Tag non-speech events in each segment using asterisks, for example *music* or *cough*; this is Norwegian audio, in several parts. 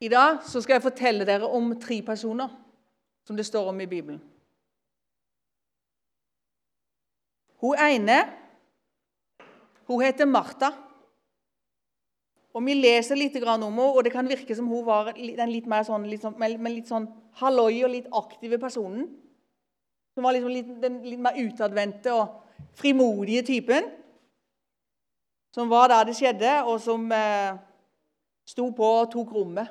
I dag så skal jeg fortelle dere om tre personer som det står om i Bibelen. Hun ene hun heter Martha. Og Vi leser litt om henne, og det kan virke som hun var den litt mer sånn, litt sånn, litt sånn halloi og litt aktive personen. Hun var liksom litt, den litt mer utadvendte og frimodige typen. Som var der det skjedde, og som eh, sto på og tok rommet.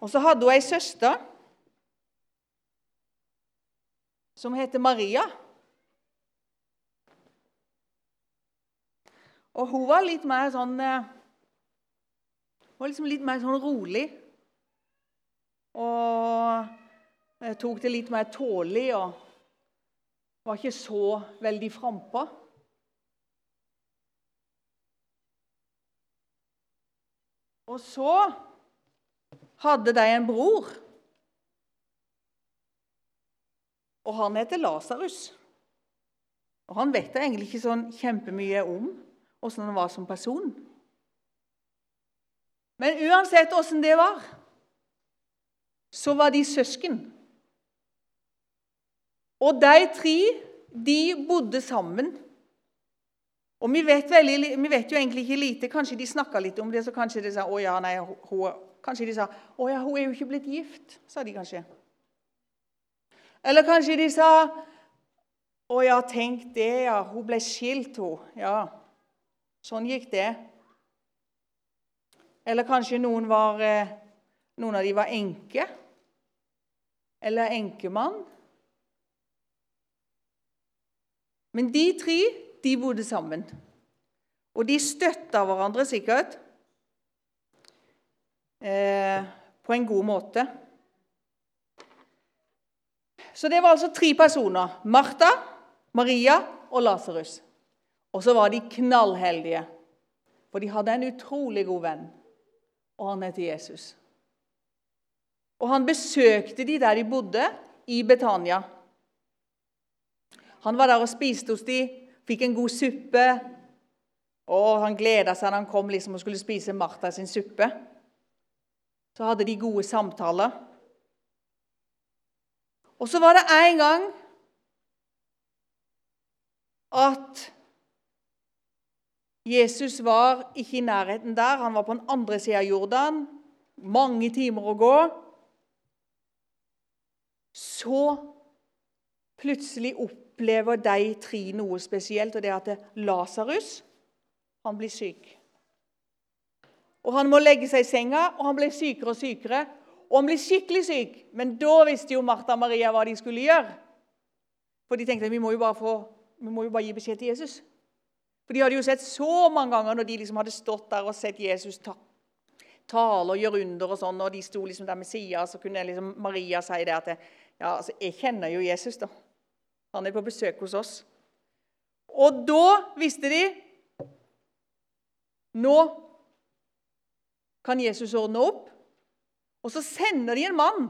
Og så hadde hun ei søster som heter Maria. Og hun var litt mer sånn eh, Hun var liksom litt mer sånn rolig. Og eh, tok det litt mer tålelig og var ikke så veldig frampå. Og så hadde de en bror. Og han heter Lasarus. Og han vet jeg egentlig ikke sånn kjempemye om åssen han var som person. Men uansett åssen det var, så var de søsken. Og de tre de bodde sammen. Og vi vet, veldig, vi vet, jo egentlig ikke lite. Kanskje de snakka litt om det, så kanskje de sa å ja, nei, hun, Kanskje de sa å ja, hun er jo ikke blitt gift. sa de kanskje. Eller kanskje de sa å ja, tenk det, ja. Hun ble skilt, hun. Ja. Sånn gikk det. Eller kanskje noen, var, eh, noen av de var enke. Eller enkemann. Men de tre de bodde sammen. Og de støtta hverandre sikkert eh, på en god måte. Så det var altså tre personer. Martha, Maria og Lasarus. Og så var de knallheldige, for de hadde en utrolig god venn, og han het Jesus. Og han besøkte de der de bodde, i Betania. Han var der og spiste hos de, fikk en god suppe. Og han gleda seg når han kom liksom og skulle spise Martha sin suppe. Så hadde de gode samtaler. Og så var det en gang at Jesus var ikke i nærheten der. Han var på den andre sida av Jordan. Mange timer å gå. Så plutselig opplever de tre noe spesielt, og det er at Lasarus blir syk. Og Han må legge seg i senga, og han blir sykere og sykere. Og han blir skikkelig syk. Men da visste jo Martha og Maria hva de skulle gjøre. For de tenkte vi må jo bare, få, vi må jo bare gi beskjed til Jesus. For De hadde jo sett så mange ganger når de liksom hadde stått der og sett Jesus ta, tale og gjøre under, og sånn, og de sto liksom der med sida, så kunne liksom Maria si det at ja, altså, jeg kjenner jo Jesus, da. Han er på besøk hos oss. Og da visste de Nå kan Jesus ordne opp. Og så sender de en mann.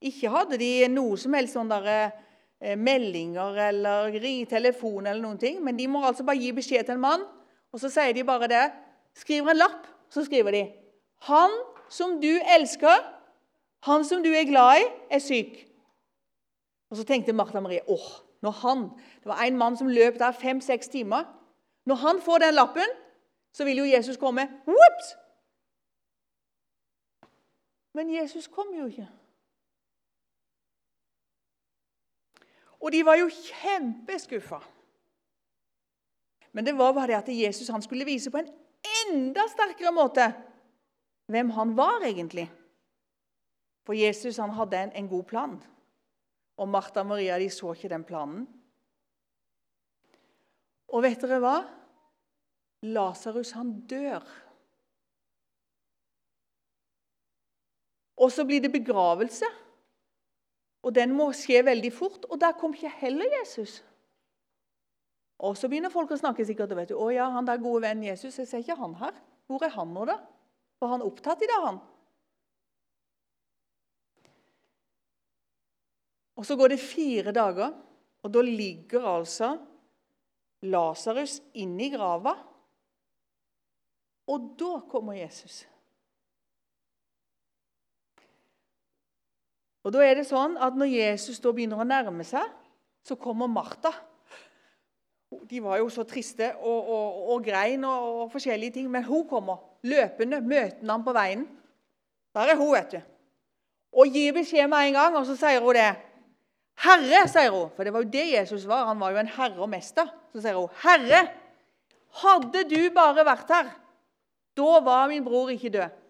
Ikke hadde de noe som helst sånn der Eh, meldinger eller ringe telefon eller noen ting. Men de må altså bare gi beskjed til en mann, og så sier de bare det. Skriver en lapp, så skriver de 'Han som du elsker, han som du er glad i, er syk'. Og så tenkte Martha Marie åh, når han, Det var en mann som løp der fem-seks timer. Når han får den lappen, så vil jo Jesus komme. Whoops! Men Jesus kom jo ikke. Og de var jo kjempeskuffa. Men det var bare det at Jesus skulle vise på en enda sterkere måte hvem han var egentlig. For Jesus hadde en, en god plan. Og Martha og Maria de så ikke den planen. Og vet dere hva? Lasarus han dør. Og så blir det begravelse. Og den må skje veldig fort. Og der kom ikke heller Jesus. Og så begynner folk å snakke sikkert og vet du, 'Å ja, han der gode vennen Jesus, jeg ser ikke han her. Hvor er han nå, da?' Var han opptatt i det, han? Og Så går det fire dager, og da ligger altså Lasarus inni grava. Og da kommer Jesus. Og da er det sånn at Når Jesus da begynner å nærme seg, så kommer Martha. De var jo så triste og, og, og grein og, og, forskjellige ting. Men hun kommer løpende, møter ham på veien. Der er hun, vet du. Og gir beskjed med en gang, og så sier hun det. 'Herre', sier hun, for det var jo det Jesus var. Han var jo en herre og mester. Så sier hun, 'Herre, hadde du bare vært her, da var min bror ikke død.'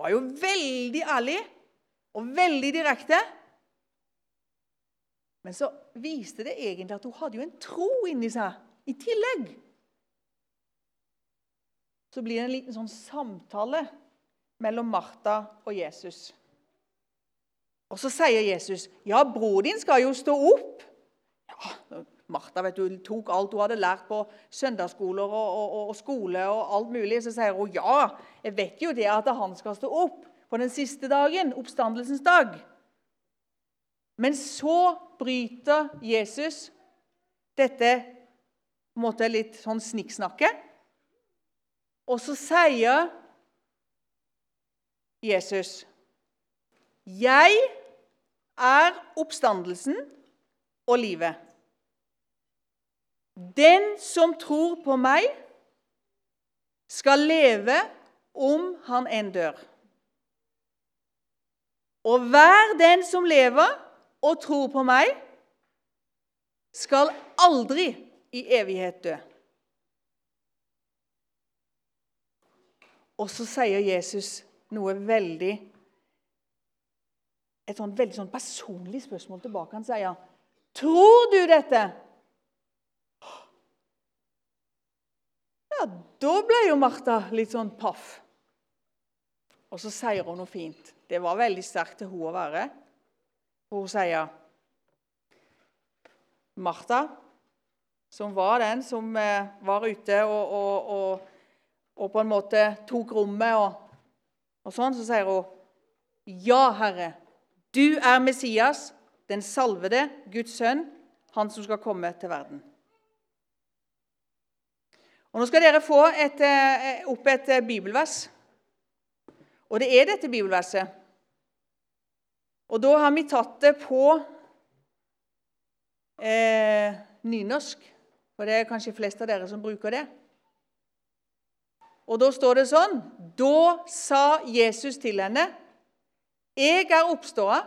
Var jo veldig ærlig og veldig direkte. Men så viste det egentlig at hun hadde jo en tro inni seg i tillegg. Så blir det en liten sånn samtale mellom Martha og Jesus. Og så sier Jesus, 'Ja, bror din skal jo stå opp.' Ja, Martha vet du, tok alt hun hadde lært på søndagsskoler og, og, og, skole og alt mulig. Så sier hun, 'Ja, jeg vet jo det at han skal stå opp på den siste dagen, oppstandelsens dag.' Men så bryter Jesus dette måte litt sånn snikksnakket. Og så sier Jesus, 'Jeg er oppstandelsen og livet.' 'Den som tror på meg, skal leve om han enn dør.' 'Og hver den som lever og tror på meg, skal aldri i evighet dø.' Og så sier Jesus noe veldig Et sånn veldig sånn personlig spørsmål tilbake. Han sier, 'Tror du dette?' Ja, da ble jo Martha litt sånn paff. Og så sier hun noe fint. Det var veldig sterkt til hun å være. For hun sier Martha, som var den som eh, var ute og, og, og, og på en måte tok rommet og, sånn, så sier hun Ja, Herre, du er Messias, den salvede, Guds sønn, han som skal komme til verden. Og Nå skal dere få et, eh, opp et eh, bibelvers. Og det er dette bibelverset. Og da har vi tatt det på eh, nynorsk, for det er kanskje flest av dere som bruker det. Og da står det sånn Da sa Jesus til henne, 'Jeg er oppståa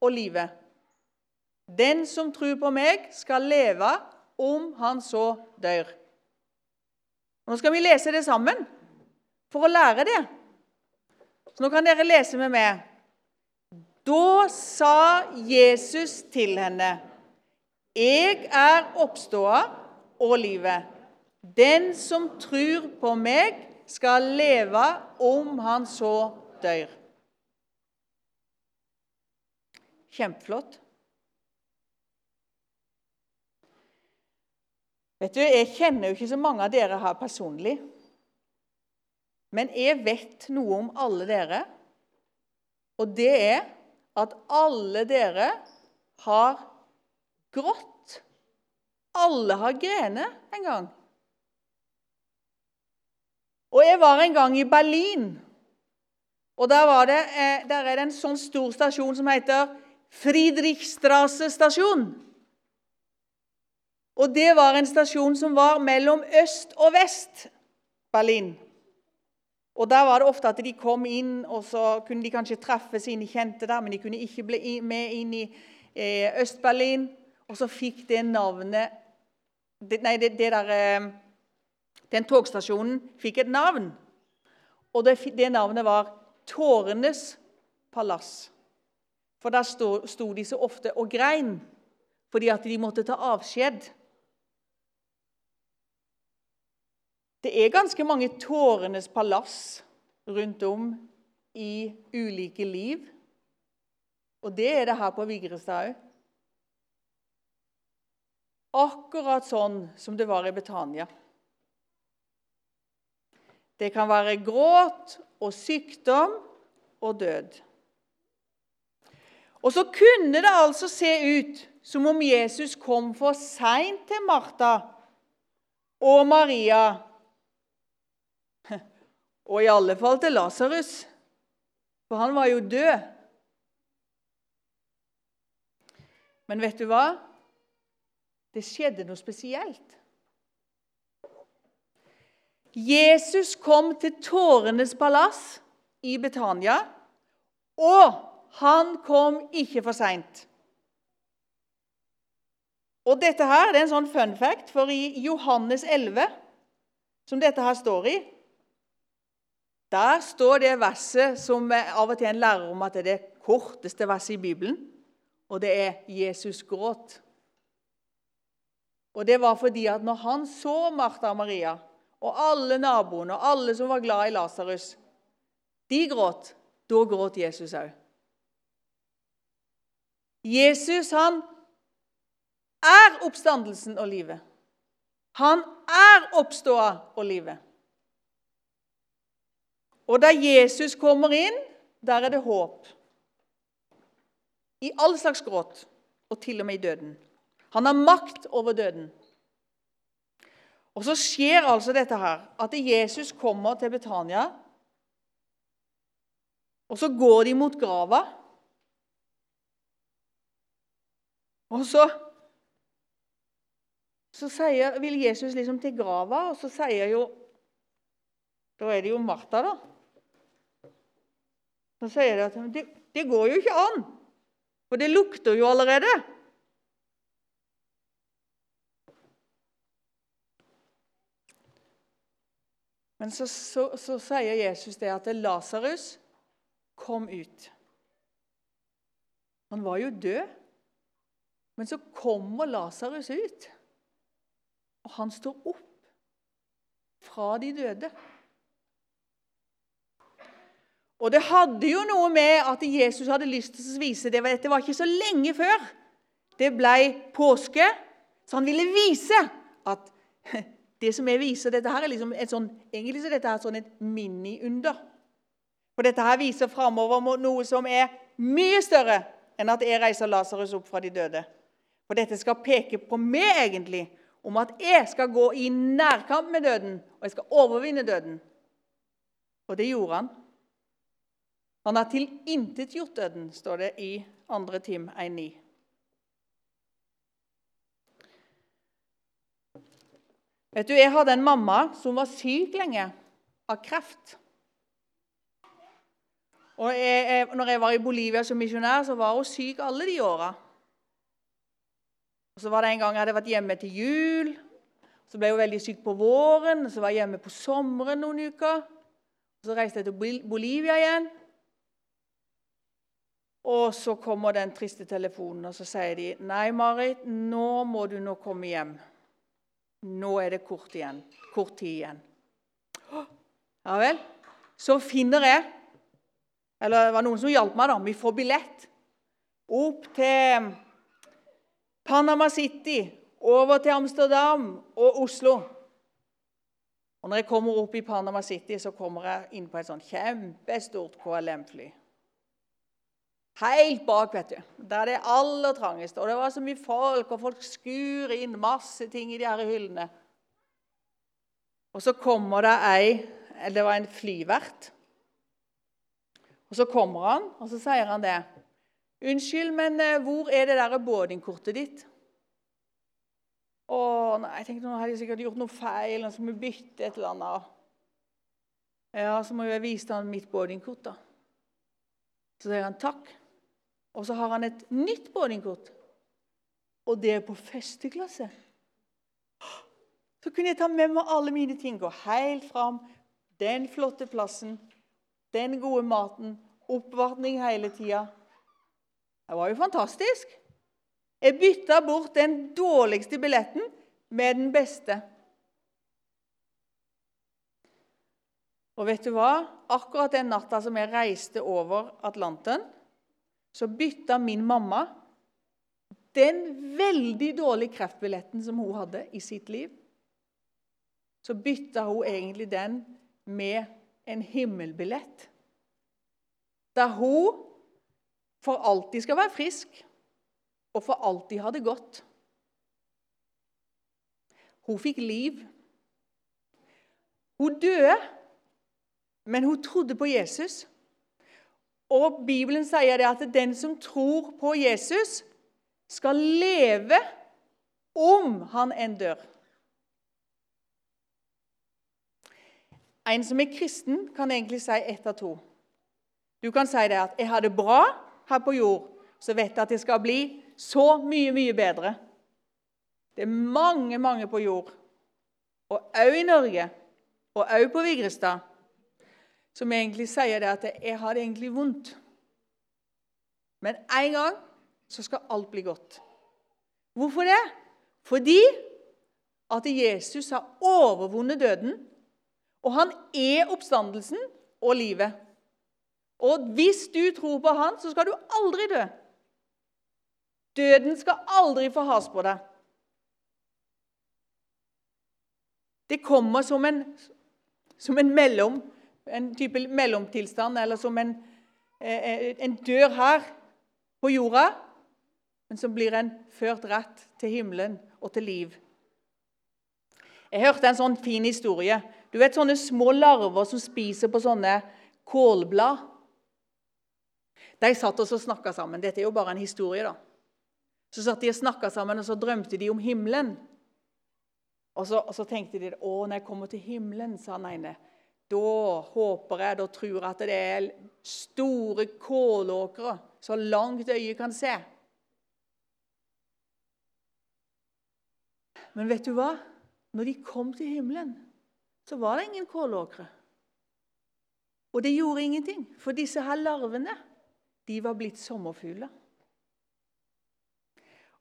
og livet.' 'Den som tror på meg, skal leve om han så dør.' Nå skal vi lese det sammen for å lære det. Så nå kan dere lese med meg. Da sa Jesus til henne, 'Jeg er oppståa og livet.' 'Den som tror på meg, skal leve om han så dør.' Kjempeflott. Vet du, Jeg kjenner jo ikke så mange av dere her personlig. Men jeg vet noe om alle dere, og det er at alle dere har grått. Alle har grener en gang. Og Jeg var en gang i Berlin. og Der, det, eh, der er det en sånn stor stasjon som heter Friedrichstrasse stasjon. Og Det var en stasjon som var mellom øst og vest Berlin. Og Der var det ofte at de kom inn, og så kunne de kanskje treffe sine kjente der, men de kunne ikke bli med inn i eh, Øst-Berlin. Og så fikk det navnet Nei, det, det der, eh, den togstasjonen fikk et navn. Og det, det navnet var Tårenes palass. For der sto, sto de så ofte og grein fordi at de måtte ta avskjed. Det er ganske mange tårenes palass rundt om i ulike liv. Og det er det her på Vigrestad òg. Akkurat sånn som det var i Betania. Det kan være gråt og sykdom og død. Og så kunne det altså se ut som om Jesus kom for seint til Martha og Maria Og i alle fall til Lasarus, for han var jo død. Men vet du hva? Det skjedde noe spesielt. Jesus kom til Tårenes palass i Betania, og han kom ikke for seint. Og dette her, det er en sånn fun fact, for i Johannes 11, som dette her står i, der står det verset som av og til en lærer om at det er det korteste verset i Bibelen, og det er 'Jesus gråt'. Og Det var fordi at når han så Martha og Maria og alle naboene og alle som var glad i Lasarus, de gråt, da gråt Jesus òg. Jesus han er oppstandelsen og livet. Han er oppståa og livet. Og da Jesus kommer inn, der er det håp. I all slags gråt, og til og med i døden. Han har makt over døden. Og så skjer altså dette her, at Jesus kommer til Betania. Og så går de mot grava. Og så, så sier, vil Jesus liksom til grava, og så sier jo Da er det jo Martha, da. Så sier de at det, det går jo ikke an, for det lukter jo allerede. Men så, så, så sier Jesus det at Lasarus kom ut. Han var jo død. Men så kommer Lasarus ut, og han står opp fra de døde. Og det hadde jo noe med at Jesus hadde lyst til å vise det. Dette var ikke så lenge før det ble påske, så han ville vise at *laughs* det som jeg viser dette her er liksom et sånn, Egentlig så dette her sånn et miniunder. For dette her viser framover noe som er mye større enn at jeg reiser Lasarus opp fra de døde. For dette skal peke på meg, egentlig, om at jeg skal gå i nærkamp med døden, og jeg skal overvinne døden. Og det gjorde han. Han har tilintetgjort døden, står det i 2. Tim 1,9. Vet du, Jeg hadde en mamma som var syk lenge av kreft. Og jeg, jeg, når jeg var i Bolivia som misjonær, så var hun syk alle de åra. Så var det en gang jeg hadde vært hjemme til jul. Så ble hun veldig syk på våren. Så var jeg hjemme på sommeren noen uker. Så reiste jeg til Bolivia igjen. Og så kommer den triste telefonen, og så sier de nei, Marit, nå må du nå komme hjem. Nå er det kort, igjen. kort tid igjen. Ja vel. Så finner jeg Eller det var noen som hjalp meg, da. Vi får billett opp til Panama City, over til Amsterdam og Oslo. Og når jeg kommer opp i Panama City, så kommer jeg inn på et sånt kjempestort KLM-fly. Helt bak, vet du. Der er det aller trangeste. Og det var så mye folk, og folk skur inn masse ting i de her hyllene. Og så kommer det ei Eller det var en flyvert. Og så kommer han, og så sier han det. 'Unnskyld, men eh, hvor er det der boardingkortet ditt?' Å, nei, jeg tenkte nå hadde jeg sikkert gjort noe feil, og så må vi bytte et eller annet. Ja, så må jeg vise ham mitt boardingkort, da. Så sier han takk. Og så har han et nytt boardingkort, og det er på første klasse. Så kunne jeg ta med meg alle mine ting, gå helt fram. Den flotte plassen, den gode maten, oppvartning hele tida. Det var jo fantastisk. Jeg bytta bort den dårligste billetten med den beste. Og vet du hva? Akkurat den natta som jeg reiste over Atlanteren, så bytta min mamma den veldig dårlige kreftbilletten som hun hadde i sitt liv, så bytta hun egentlig den med en himmelbillett. Der hun for alltid skal være frisk og for alltid ha det godt. Hun fikk liv. Hun døde, Men hun trodde på Jesus. Og Bibelen sier det at den som tror på Jesus, skal leve om han enn dør. En som er kristen, kan egentlig si ett av to. Du kan si det at 'jeg har det bra her på jord', så vet jeg at det skal bli så mye, mye bedre. Det er mange, mange på jord, og òg i Norge, og òg på Vigrestad, som egentlig sier det at 'jeg har det egentlig vondt'. Men en gang så skal alt bli godt. Hvorfor det? Fordi at Jesus har overvunnet døden, og han er oppstandelsen og livet. Og hvis du tror på han, så skal du aldri dø. Døden skal aldri få has på deg. Det kommer som en, som en mellom, en type mellomtilstand, eller som en, eh, en dør her på jorda, men som blir en ført rett til himmelen og til liv. Jeg hørte en sånn fin historie. Du vet sånne små larver som spiser på sånne kålblad? De satt og snakka sammen. Dette er jo bare en historie, da. Så satt de og snakka sammen, og så drømte de om himmelen. Og så, og så, tenkte de å, når jeg kommer til himmelen, sa han ene, da håper jeg, da tror at det er store kålåkre så langt øyet kan se. Men vet du hva? Når de kom til himmelen, så var det ingen kålåkre. Og det gjorde ingenting, for disse her larvene de var blitt sommerfugler.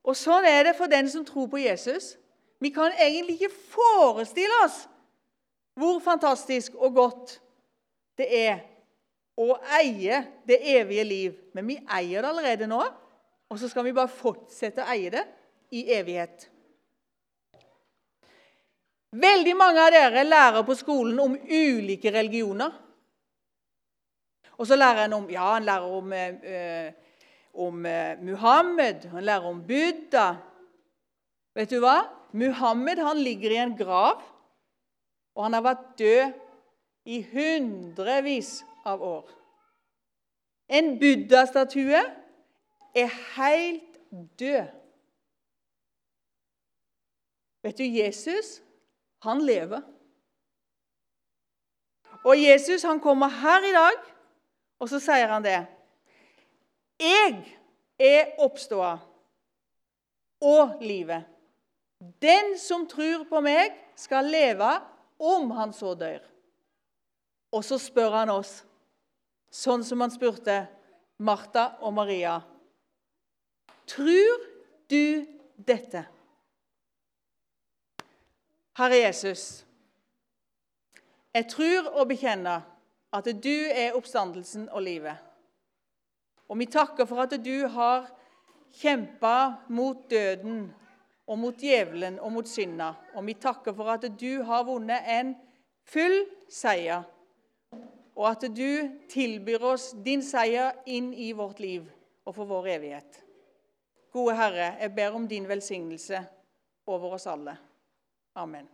Og Sånn er det for den som tror på Jesus. Vi kan egentlig ikke forestille oss hvor fantastisk og godt det er å eie det evige liv. Men vi eier det allerede nå, og så skal vi bare fortsette å eie det i evighet. Veldig mange av dere lærer på skolen om ulike religioner. Og så lærer en om ja, han lærer om, eh, om eh, Muhammed, han lærer om Buddha. Vet du hva? Muhammed han ligger i en grav, og han har vært død i hundrevis av år. En buddha-statue er helt død. Vet du, Jesus, han lever. Og Jesus han kommer her i dag og så sier han det. Jeg er oppståa og livet. Den som tror på meg, skal leve om han så dør. Og så spør han oss, sånn som han spurte Martha og Maria. Tror du dette? Herre Jesus, jeg tror og bekjenner at du er oppstandelsen og livet. Og vi takker for at du har kjempa mot døden og mot djevelen og mot synda. Og vi takker for at du har vunnet en full seier, og at du tilbyr oss din seier inn i vårt liv og for vår evighet. Gode Herre, jeg ber om din velsignelse over oss alle. Amen.